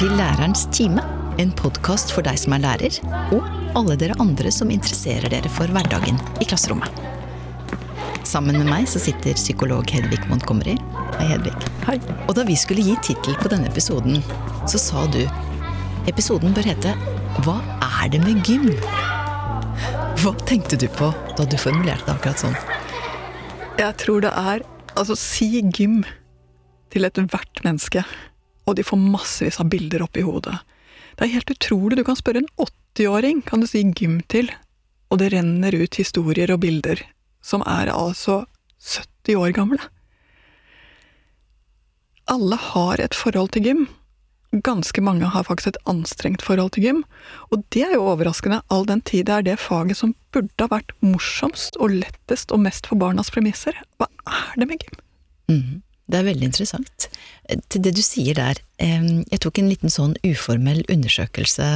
til Lærerens time, en podkast for deg som er lærer, og alle dere andre som interesserer dere for hverdagen i klasserommet. Sammen med meg så sitter psykolog Hedvig Montgomery. Hei, Hedvig. Hei. Og da vi skulle gi tittel på denne episoden, så sa du episoden bør hete Hva er det med gym? Hva tenkte du på da du formulerte det akkurat sånn? Jeg tror det er Altså, si gym til ethvert menneske, og de får massevis av bilder opp i hodet. Det er helt utrolig. Du kan spørre en 80-åring kan du si gym til, og det renner ut historier og bilder som er altså 70 år gamle. Alle har et forhold til gym. Ganske mange har faktisk et anstrengt forhold til gym, og det er jo overraskende all den tid det er det faget som burde ha vært morsomst og lettest og mest for barnas premisser. Hva er det med gym? Mm, det er veldig interessant. Til det du sier der, jeg tok en liten sånn uformell undersøkelse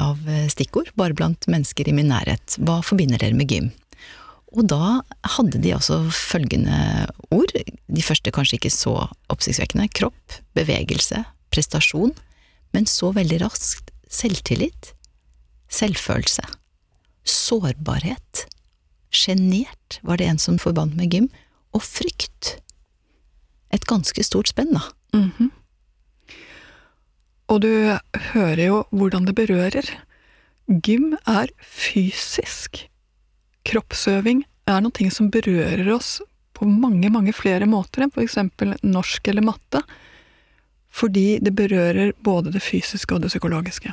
av stikkord, bare blant mennesker i min nærhet. Hva forbinder dere med gym? Og da hadde de altså følgende ord, de første kanskje ikke så oppsiktsvekkende, kropp, bevegelse, prestasjon, men så veldig raskt selvtillit, selvfølelse, sårbarhet, sjenert var det en som forbandt med gym, og frykt. Et ganske stort spenn, da. Mm -hmm. Og du hører jo hvordan det berører. Gym er fysisk. Kroppsøving er noe som berører oss på mange, mange flere måter enn eksempel norsk eller matte fordi det berører både det fysiske og det psykologiske.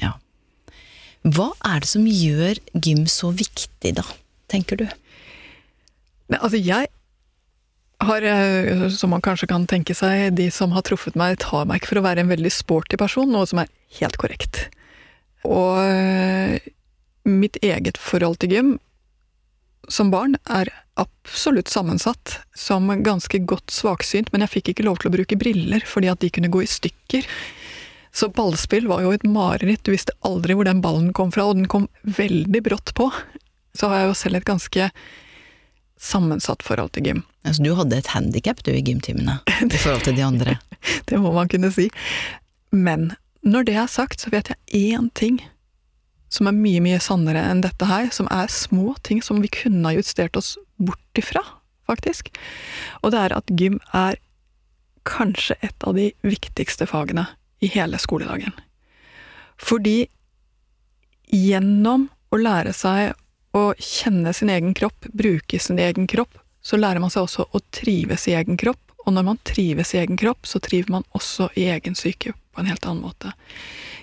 Ja. Hva er det som gjør gym så viktig, da, tenker du? Men, altså, jeg har, eh, som man kanskje kan tenke seg, de som har truffet meg, tar meg ikke for å være en veldig sporty person, noe som er helt korrekt. Og eh, mitt eget forhold til gym som barn er absolutt sammensatt som ganske godt svaksynt, men jeg fikk ikke lov til å bruke briller fordi at de kunne gå i stykker. Så ballspill var jo et mareritt, du visste aldri hvor den ballen kom fra, og den kom veldig brått på. Så har jeg jo selv et ganske sammensatt forhold til gym. Altså du hadde et handikap du i gymtimene, i forhold til de andre? det må man kunne si. Men når det er sagt, så vet jeg én ting som er mye, mye sannere enn dette her, som er små ting som vi kunne ha justert oss bort ifra, faktisk. Og det er at gym er kanskje et av de viktigste fagene i hele skoledagen. Fordi gjennom å lære seg å kjenne sin egen kropp, bruke sin egen kropp, så lærer man seg også å trives i egen kropp, og når man trives i egen kropp, så triver man også i egen syke på en helt annen måte.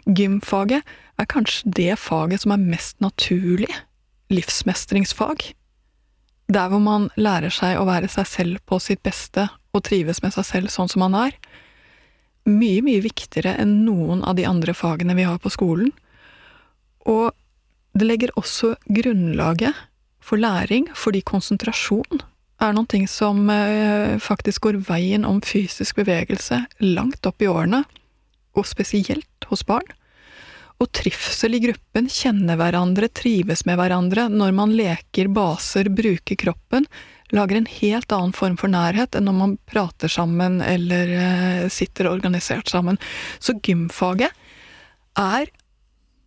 Gymfaget er kanskje det faget som er mest naturlig livsmestringsfag. Der hvor man lærer seg å være seg selv på sitt beste og trives med seg selv sånn som man er. Mye, mye viktigere enn noen av de andre fagene vi har på skolen. Og det legger også grunnlaget for læring, fordi konsentrasjon er noen ting som eh, faktisk går veien om fysisk bevegelse langt opp i årene, og spesielt hos barn. Og trivsel i gruppen, kjenne hverandre, trives med hverandre, når man leker baser, bruker kroppen, lager en helt annen form for nærhet enn når man prater sammen eller eh, sitter organisert sammen. Så gymfaget er,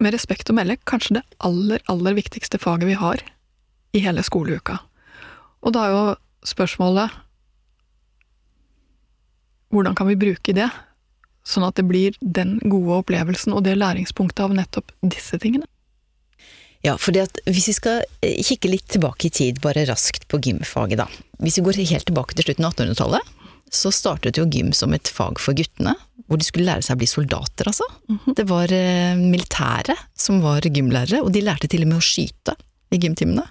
med respekt å melde, kanskje det aller, aller viktigste faget vi har i hele skoleuka. Og da er jo spørsmålet hvordan kan vi bruke det sånn at det blir den gode opplevelsen og det læringspunktet av nettopp disse tingene. Ja, for hvis vi skal eh, kikke litt tilbake i tid, bare raskt på gymfaget, da. Hvis vi går helt tilbake til slutten av 1800-tallet, så startet jo gym som et fag for guttene, hvor de skulle lære seg å bli soldater, altså. Mm -hmm. Det var eh, militære som var gymlærere, og de lærte til og med å skyte i gymtimene.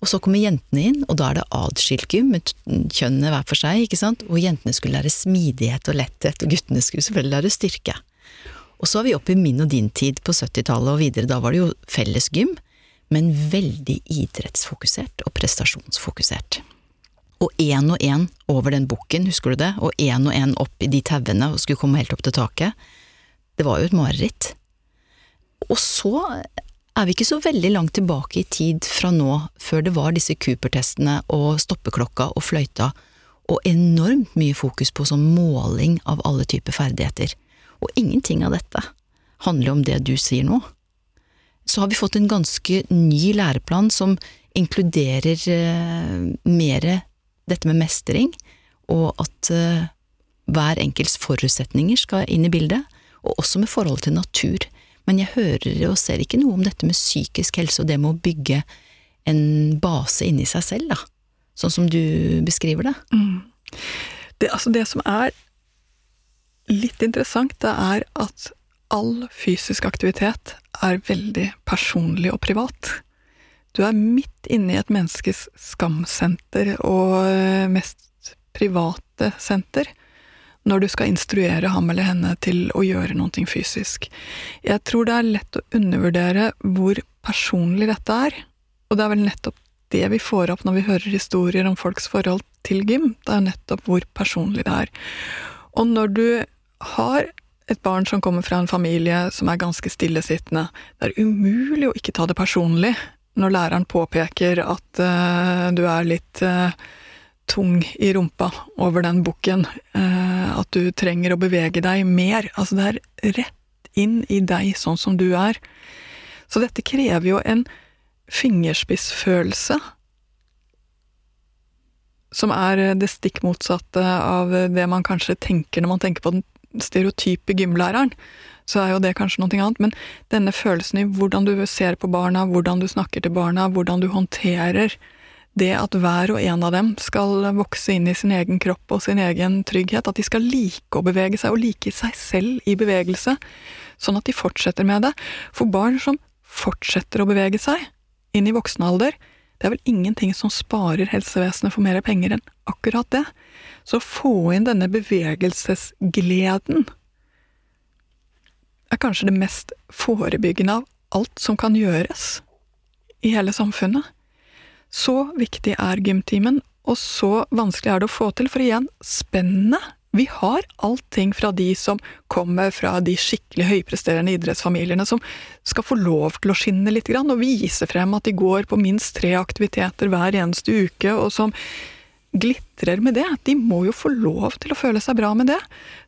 Og så kommer jentene inn, og da er det adskilt gym, med kjønnene hver for seg, ikke sant, og jentene skulle lære smidighet og letthet, og guttene skulle selvfølgelig lære styrke. Og så er vi oppe i min og din tid på 70-tallet og videre, da var det jo felles gym, men veldig idrettsfokusert og prestasjonsfokusert. Og én og én over den bukken, husker du det, og én og én opp i de tauene og skulle komme helt opp til taket. Det var jo et mareritt. Og så er vi ikke så veldig langt tilbake i tid fra nå, før det var disse Cooper-testene og stoppeklokka og fløyta, og enormt mye fokus på sånn måling av alle typer ferdigheter. Og ingenting av dette handler om det du sier nå. Så har vi fått en ganske ny læreplan som inkluderer eh, mer dette med mestring, og at uh, hver enkelts forutsetninger skal inn i bildet, og også med forhold til natur. Men jeg hører og ser ikke noe om dette med psykisk helse og det med å bygge en base inni seg selv, da. Sånn som du beskriver det. Mm. Det, altså det som er litt interessant, det er at all fysisk aktivitet er veldig personlig og privat. Du er midt inne i et menneskes skamsenter og eh, mest private senter når du skal instruere ham eller henne til å gjøre noe fysisk. Jeg tror det er lett å undervurdere hvor personlig dette er, og det er vel nettopp det vi får opp når vi hører historier om folks forhold til gym, det er nettopp hvor personlig det er. Og når du har et barn som kommer fra en familie som er ganske stillesittende, det er umulig å ikke ta det personlig når læreren påpeker at uh, du er litt uh, tung i rumpa over den bukken, uh, at du trenger å bevege deg mer. Altså, det er rett inn i deg sånn som du er. Så dette krever jo en fingerspissfølelse som er det stikk motsatte av det man kanskje tenker når man tenker på den stereotype gymlæreren, så er jo det kanskje noe annet. Men denne følelsen i hvordan du ser på barna, hvordan du snakker til barna, hvordan du håndterer det at hver og en av dem skal vokse inn i sin egen kropp og sin egen trygghet, at de skal like å bevege seg, og like seg selv i bevegelse, sånn at de fortsetter med det. For barn som fortsetter å bevege seg inn i voksen alder, det er vel ingenting som sparer helsevesenet for mer penger enn akkurat det. Så få inn denne bevegelsesgleden er kanskje det mest forebyggende av alt som kan gjøres i hele samfunnet. Så viktig er gymtimen, og så vanskelig er det å få til, for igjen, spennet vi har allting fra de som kommer fra de skikkelig høypresterende idrettsfamiliene, som skal få lov til å skinne litt og vise frem at de går på minst tre aktiviteter hver eneste uke, og som glitrer med det. De må jo få lov til å føle seg bra med det.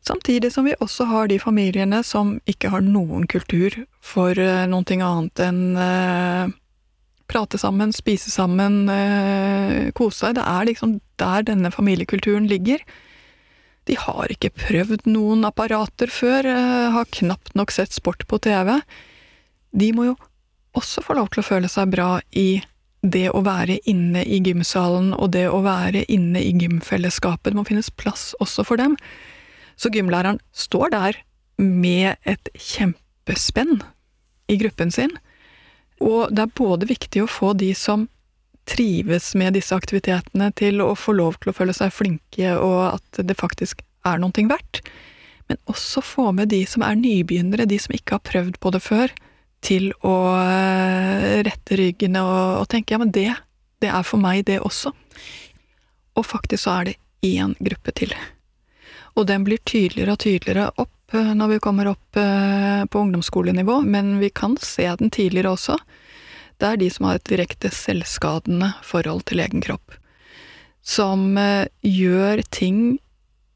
Samtidig som vi også har de familiene som ikke har noen kultur for uh, noe annet enn uh, prate sammen, spise sammen, uh, kose seg. Det er liksom der denne familiekulturen ligger. De har ikke prøvd noen apparater før, eh, har knapt nok sett sport på TV. De må jo også få lov til å føle seg bra i det å være inne i gymsalen og det å være inne i gymfellesskapet. Det må finnes plass også for dem. Så gymlæreren står der med et kjempespenn i gruppen sin, og det er både viktig å få de som trives med disse aktivitetene, til å få lov til å føle seg flinke, og at det faktisk er noe verdt. Men også få med de som er nybegynnere, de som ikke har prøvd på det før, til å eh, rette ryggen og, og tenke ja, men det, det er for meg, det også. Og faktisk så er det én gruppe til. Og den blir tydeligere og tydeligere opp eh, når vi kommer opp eh, på ungdomsskolenivå, men vi kan se den tidligere også det er de som har et direkte selvskadende forhold til egen kropp. Som gjør ting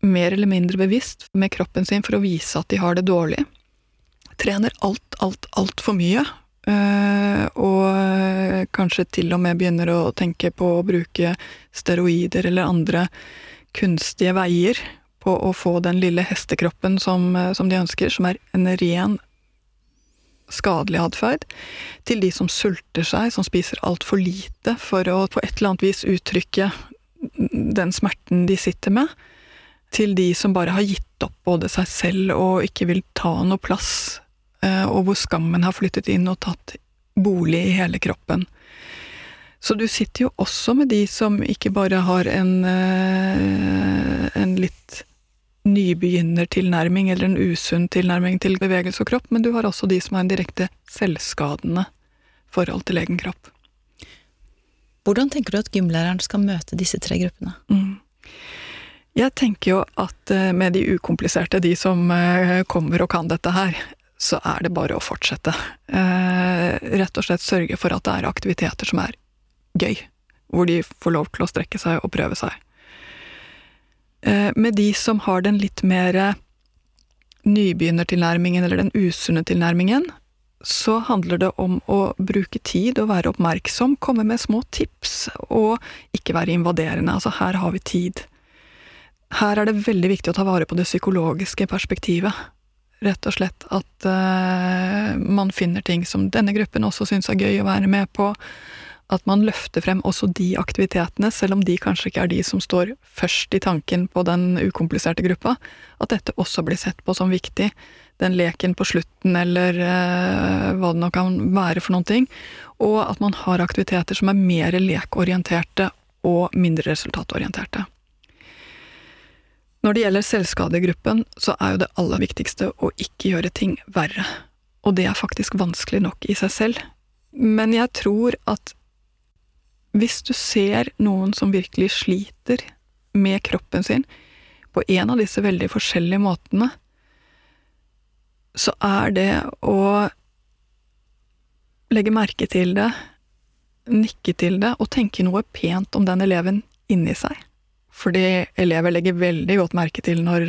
mer eller mindre bevisst med kroppen sin for å vise at de har det dårlig. Trener alt, alt, altfor mye. Eh, og eh, kanskje til og med begynner å tenke på å bruke steroider eller andre kunstige veier på å få den lille hestekroppen som, som de ønsker, som er en ren skadelig atferd, til de som sulter seg, som spiser altfor lite for å på et eller annet vis uttrykke den smerten de sitter med, til de som bare har gitt opp både seg selv og ikke vil ta noe plass, eh, og hvor skammen har flyttet inn og tatt bolig i hele kroppen. Så du sitter jo også med de som ikke bare har en, eh, en litt nybegynnertilnærming eller en usunn tilnærming til bevegelse og kropp, men du har også de som har en direkte selvskadende forhold til egen kropp. Hvordan tenker du at gymlæreren skal møte disse tre gruppene? Mm. Jeg tenker jo at eh, med de ukompliserte, de som eh, kommer og kan dette her, så er det bare å fortsette. Eh, rett og slett sørge for at det er aktiviteter som er gøy, hvor de får lov til å strekke seg og prøve seg. Eh, med de som har den litt mer nybegynnertilnærmingen eller den usunne tilnærmingen, så handler det om å bruke tid og være oppmerksom, komme med små tips, og ikke være invaderende. Altså, her har vi tid. Her er det veldig viktig å ta vare på det psykologiske perspektivet. Rett og slett at uh, man finner ting som denne gruppen også syns er gøy å være med på. At man løfter frem også de aktivitetene, selv om de kanskje ikke er de som står først i tanken på den ukompliserte gruppa. At dette også blir sett på som viktig den leken på slutten, eller uh, hva det nå kan være for noen ting. Og at man har aktiviteter som er mer lekorienterte og mindre resultatorienterte. Når det gjelder selvskadegruppen, så er jo det aller viktigste å ikke gjøre ting verre. Og det er faktisk vanskelig nok i seg selv. Men jeg tror at hvis du ser noen som virkelig sliter med kroppen sin på en av disse veldig forskjellige måtene, så er det å legge merke til det, nikke til det og tenke noe pent om den eleven inni seg. Fordi elever legger veldig godt merke til når,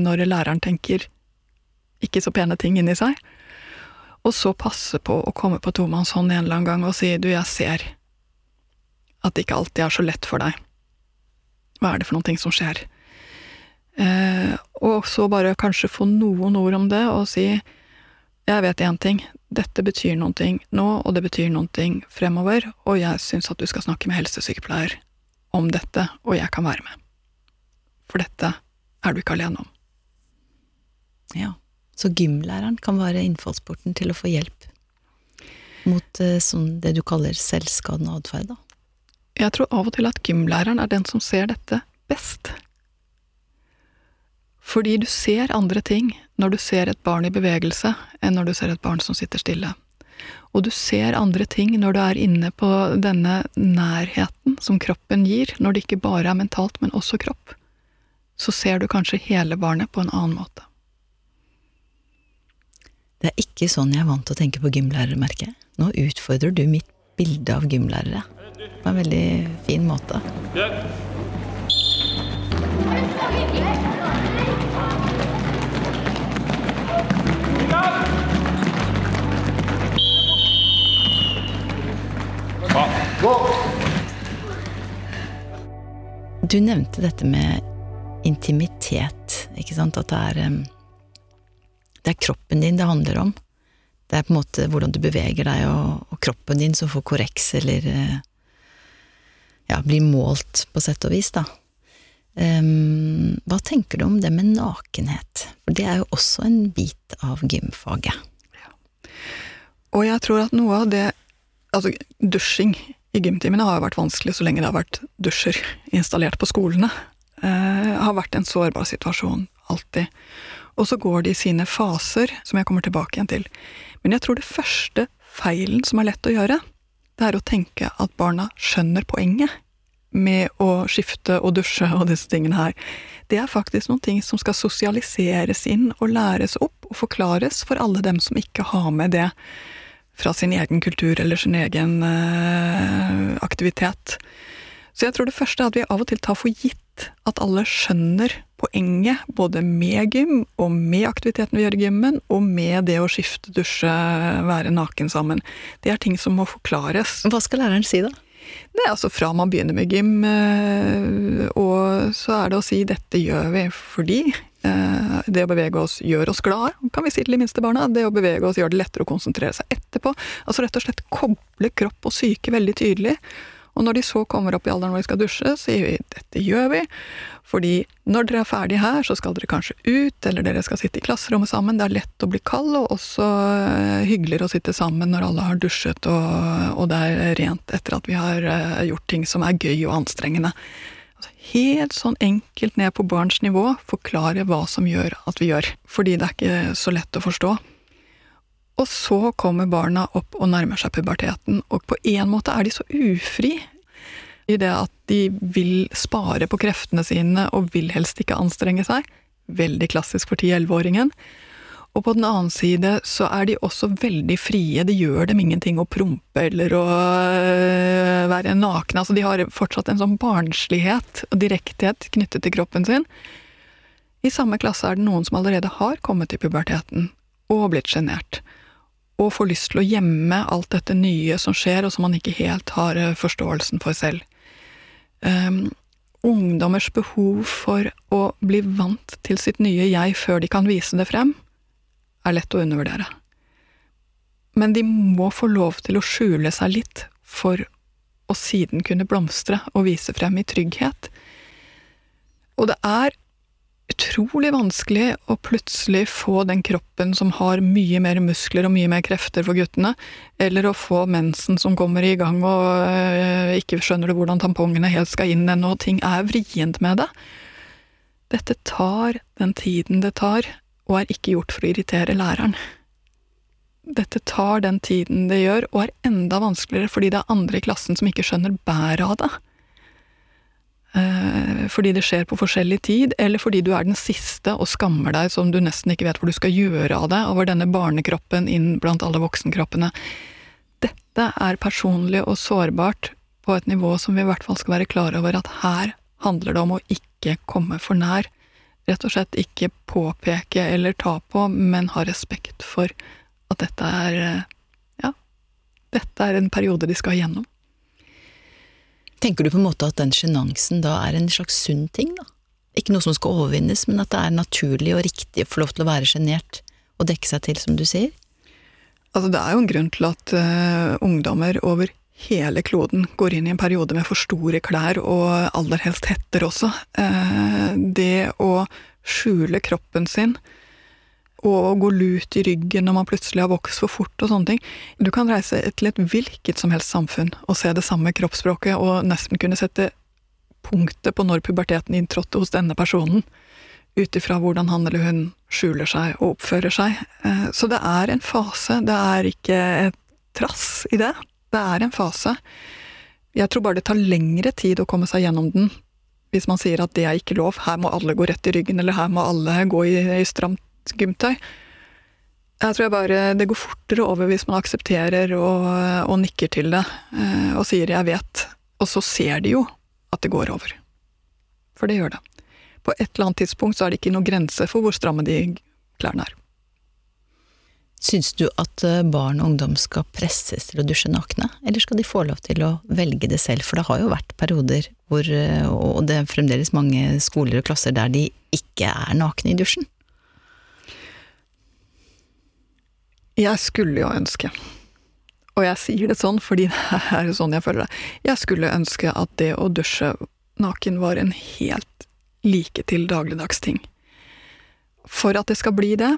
når læreren tenker ikke så pene ting inni seg. Og så passe på å komme på tomannshånd en eller annen gang og si du, jeg ser at det ikke alltid er så lett for deg. Hva er det for noen ting som skjer? Eh, og så bare kanskje få noen ord om det, og si jeg vet én ting, dette betyr noen ting nå, og det betyr noen ting fremover, og jeg syns at du skal snakke med helsesykepleier om dette, og jeg kan være med. For dette er du ikke alene om. Ja, så gymlæreren kan være innfallsporten til å få hjelp mot eh, sånn det du kaller selvskadende atferd, da? Jeg tror av og til at gymlæreren er den som ser dette best. Fordi du ser andre ting når du ser et barn i bevegelse, enn når du ser et barn som sitter stille. Og du ser andre ting når du er inne på denne nærheten som kroppen gir, når det ikke bare er mentalt, men også kropp. Så ser du kanskje hele barnet på en annen måte. Det er ikke sånn jeg er vant til å tenke på gymlærere, merker jeg. Nå utfordrer du mitt bilde av gymlærere på en veldig fin måte. Ja. Du nevnte dette med intimitet, ikke sant, at det er Det er kroppen din det handler om. Det er på en måte hvordan du beveger deg, og, og kroppen din som får korreks, eller ja, blir målt, på sett og vis, da. Um, hva tenker du om det med nakenhet? For det er jo også en bit av gymfaget. Ja. Og jeg tror at noe av det Altså, dusjing i gymtimene har jo vært vanskelig så lenge det har vært dusjer installert på skolene. Eh, har vært en sårbar situasjon, alltid. Og så går det i sine faser, som jeg kommer tilbake igjen til. Men jeg tror det første feilen som er lett å gjøre, det er å tenke at barna skjønner poenget med å skifte og dusje og disse tingene her. Det er faktisk noen ting som skal sosialiseres inn og læres opp og forklares for alle dem som ikke har med det fra sin egen kultur eller sin egen eh, aktivitet. Så jeg tror det første er at vi av og til tar for gitt at alle skjønner poenget, både med gym og med aktiviteten vi gjør i gymmen, og med det å skifte, dusje, være naken sammen. Det er ting som må forklares. Hva skal læreren si, da? Er altså fra man begynner med gym, eh, og så er det å si 'dette gjør vi fordi' Eh, det å bevege oss gjør oss glade, kan vi si til de minste barna. Det å bevege oss gjør det lettere å konsentrere seg etterpå. Altså rett og slett koble kropp og syke veldig tydelig. Og når de så kommer opp i alderen hvor de skal dusje, sier vi dette gjør vi. Fordi når dere er ferdige her, så skal dere kanskje ut, eller dere skal sitte i klasserommet sammen. Det er lett å bli kald, og også eh, hyggeligere å sitte sammen når alle har dusjet og, og det er rent etter at vi har eh, gjort ting som er gøy og anstrengende. Altså helt sånn enkelt ned på barns nivå forklare hva som gjør at vi gjør. Fordi det er ikke så lett å forstå. Og så kommer barna opp og nærmer seg puberteten, og på en måte er de så ufri i det at de vil spare på kreftene sine og vil helst ikke anstrenge seg. Veldig klassisk for 10-11-åringen. Og på den annen side så er de også veldig frie, det gjør dem ingenting å prompe eller å øh, være nakne. Altså de har fortsatt en sånn barnslighet og direkthet knyttet til kroppen sin. I samme klasse er det noen som allerede har kommet i puberteten og blitt sjenert, og får lyst til å gjemme alt dette nye som skjer, og som man ikke helt har eh, forståelsen for selv. Um, ungdommers behov for å bli vant til sitt nye jeg før de kan vise det frem, er lett å undervurdere. Men de må få lov til å skjule seg litt for å siden kunne blomstre og vise frem i trygghet. Og det er utrolig vanskelig å plutselig få den kroppen som har mye mer muskler og mye mer krefter for guttene, eller å få mensen som kommer i gang og øh, ikke skjønner du hvordan tampongene helt skal inn ennå, og ting er vrient med det. Dette tar den tiden det tar, og er ikke gjort for å irritere læreren. Dette tar den tiden det gjør, og er enda vanskeligere fordi det er andre i klassen som ikke skjønner bæret av det. Eh, fordi det skjer på forskjellig tid, eller fordi du er den siste og skammer deg som du nesten ikke vet hvor du skal gjøre av det, over denne barnekroppen inn blant alle voksenkroppene. Dette er personlig og sårbart på et nivå som vi i hvert fall skal være klar over at her handler det om å ikke komme for nær. Rett og slett ikke påpeke eller ta på, men ha respekt for at dette er eh, Ja, dette er en periode de skal gjennom. Tenker du på en måte at den sjenansen da er en slags sunn ting, da? Ikke noe som skal overvinnes, men at det er naturlig og riktig å få lov til å være sjenert og dekke seg til, som du sier? Altså, det er jo en grunn til at uh, ungdommer over hele kloden går inn i en periode med for store klær, og aller helst hetter også. Uh, det å skjule kroppen sin og gå lut i ryggen når man plutselig har vokst for fort og sånne ting. Du kan reise til et hvilket som helst samfunn og se det samme kroppsspråket og nesten kunne sette punktet på når puberteten inntrådte hos denne personen, ut ifra hvordan han eller hun skjuler seg og oppfører seg. Eh, så det er en fase, det er ikke et trass i det. Det er en fase. Jeg tror bare det tar lengre tid å komme seg gjennom den hvis man sier at det er ikke lov, her må alle gå rett i ryggen, eller her må alle gå i, i stramt gymtøy. Jeg tror jeg bare det går fortere over hvis man aksepterer og, og, nikker til det eh, og sier 'jeg vet', og så ser de jo at det går over. For det gjør det. På et eller annet tidspunkt så er det ikke noen grense for hvor stramme de klærne er. Syns du at eh, barn og ungdom skal presses til å dusje nakne, eller skal de få lov til å velge det selv? For det har jo vært perioder hvor, eh, og det er fremdeles mange skoler og klasser der de ikke er nakne i dusjen. Jeg skulle jo ønske, og jeg sier det sånn fordi det er sånn jeg føler det, jeg skulle ønske at det å dusje naken var en helt like til dagligdags ting. For at det skal bli det,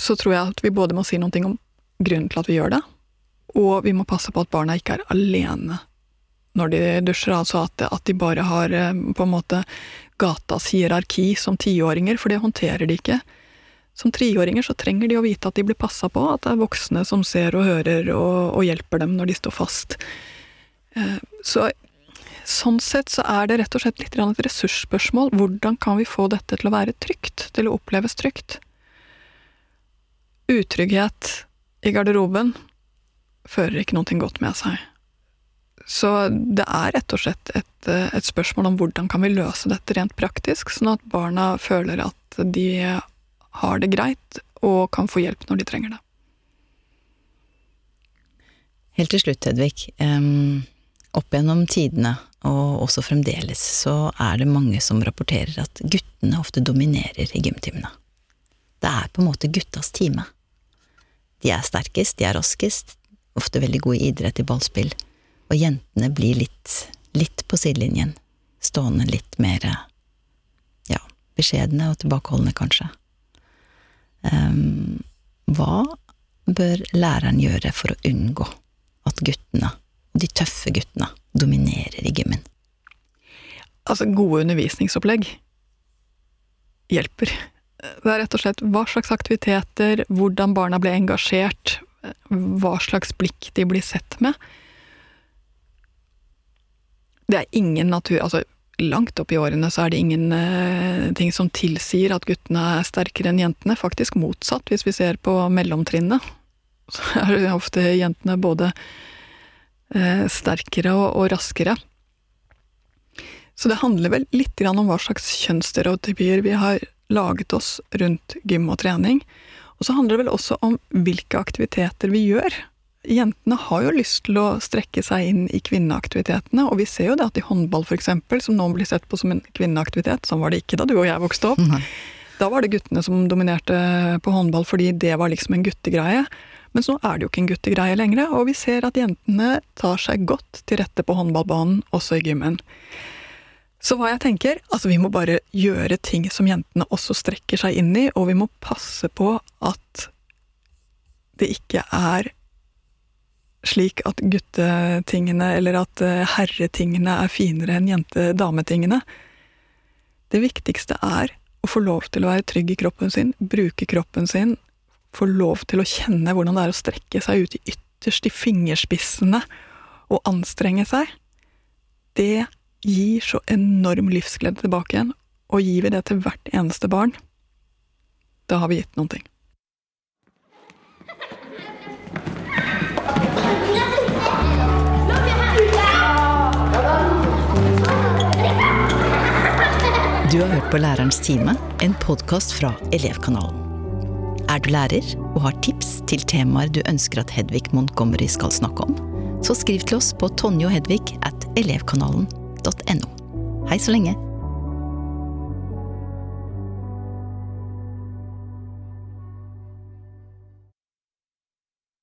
så tror jeg at vi både må si noe om grunnen til at vi gjør det, og vi må passe på at barna ikke er alene når de dusjer, altså at, at de bare har eh, på en måte gatas hierarki som tiåringer, for det håndterer de ikke. Som treåringer så trenger de å vite at de blir passa på, at det er voksne som ser og hører og, og hjelper dem når de står fast. Eh, så sånn sett så er det rett og slett litt et ressursspørsmål. Hvordan kan vi få dette til å være trygt, til å oppleves trygt? Utrygghet i garderoben fører ikke noe godt med seg. Så det er rett og slett et, et spørsmål om hvordan kan vi løse dette rent praktisk, sånn at barna føler at de har det greit og kan få hjelp når de trenger det. Helt til slutt, Hedvig. Um, opp gjennom tidene, og også fremdeles, så er det mange som rapporterer at guttene ofte dominerer i gymtimene. Det er på en måte guttas time. De er sterkest, de er raskest, ofte veldig gode i idrett i ballspill, og jentene blir litt, litt på sidelinjen, stående litt mer, ja, beskjedne og tilbakeholdne, kanskje. Um, hva bør læreren gjøre for å unngå at guttene, de tøffe guttene, dominerer i gymmen? Altså, gode undervisningsopplegg hjelper. Det er rett og slett hva slags aktiviteter, hvordan barna blir engasjert, hva slags blikk de blir sett med. Det er ingen natur... Altså, langt opp i årene så er det ingenting uh, som tilsier at guttene er sterkere enn jentene. Faktisk motsatt, hvis vi ser på mellomtrinnet. Så er ofte jentene både uh, sterkere og, raskere. Så det handler vel litt om hva slags kjønnsstereotypier vi har laget oss rundt gym og trening. Og så handler det vel også om hvilke aktiviteter vi gjør. Jentene har jo lyst til å strekke seg inn i kvinneaktivitetene, og vi ser jo det at i håndball f.eks., som nå blir sett på som en kvinneaktivitet, sånn var det ikke da du og jeg vokste opp. Nei. Da var det guttene som dominerte på håndball fordi det var liksom en guttegreie. Mens nå er det jo ikke en guttegreie lenger, og vi ser at jentene tar seg godt til rette på håndballbanen, også i gymmen. Så hva jeg tenker, altså vi må bare gjøre ting som jentene også strekker seg inn i, og vi må passe på at det ikke er slik at guttetingene eller at eh, herretingene er finere enn jente-dametingene. Det viktigste er å få lov til å være trygg i kroppen sin, bruke kroppen sin, få lov til å kjenne hvordan det er å strekke seg ut i ytterst i fingerspissene og anstrenge seg. Det gir så enorm livsglede tilbake igjen, og gir vi det til hvert eneste barn, da har vi gitt noen ting. Du har hørt på Lærerens time, en podkast fra Elevkanalen. Er du lærer og har tips til temaer du ønsker at Hedvig Montgomery skal snakke om, så skriv til oss på tonjeoghedvig at elevkanalen.no. Hei så lenge!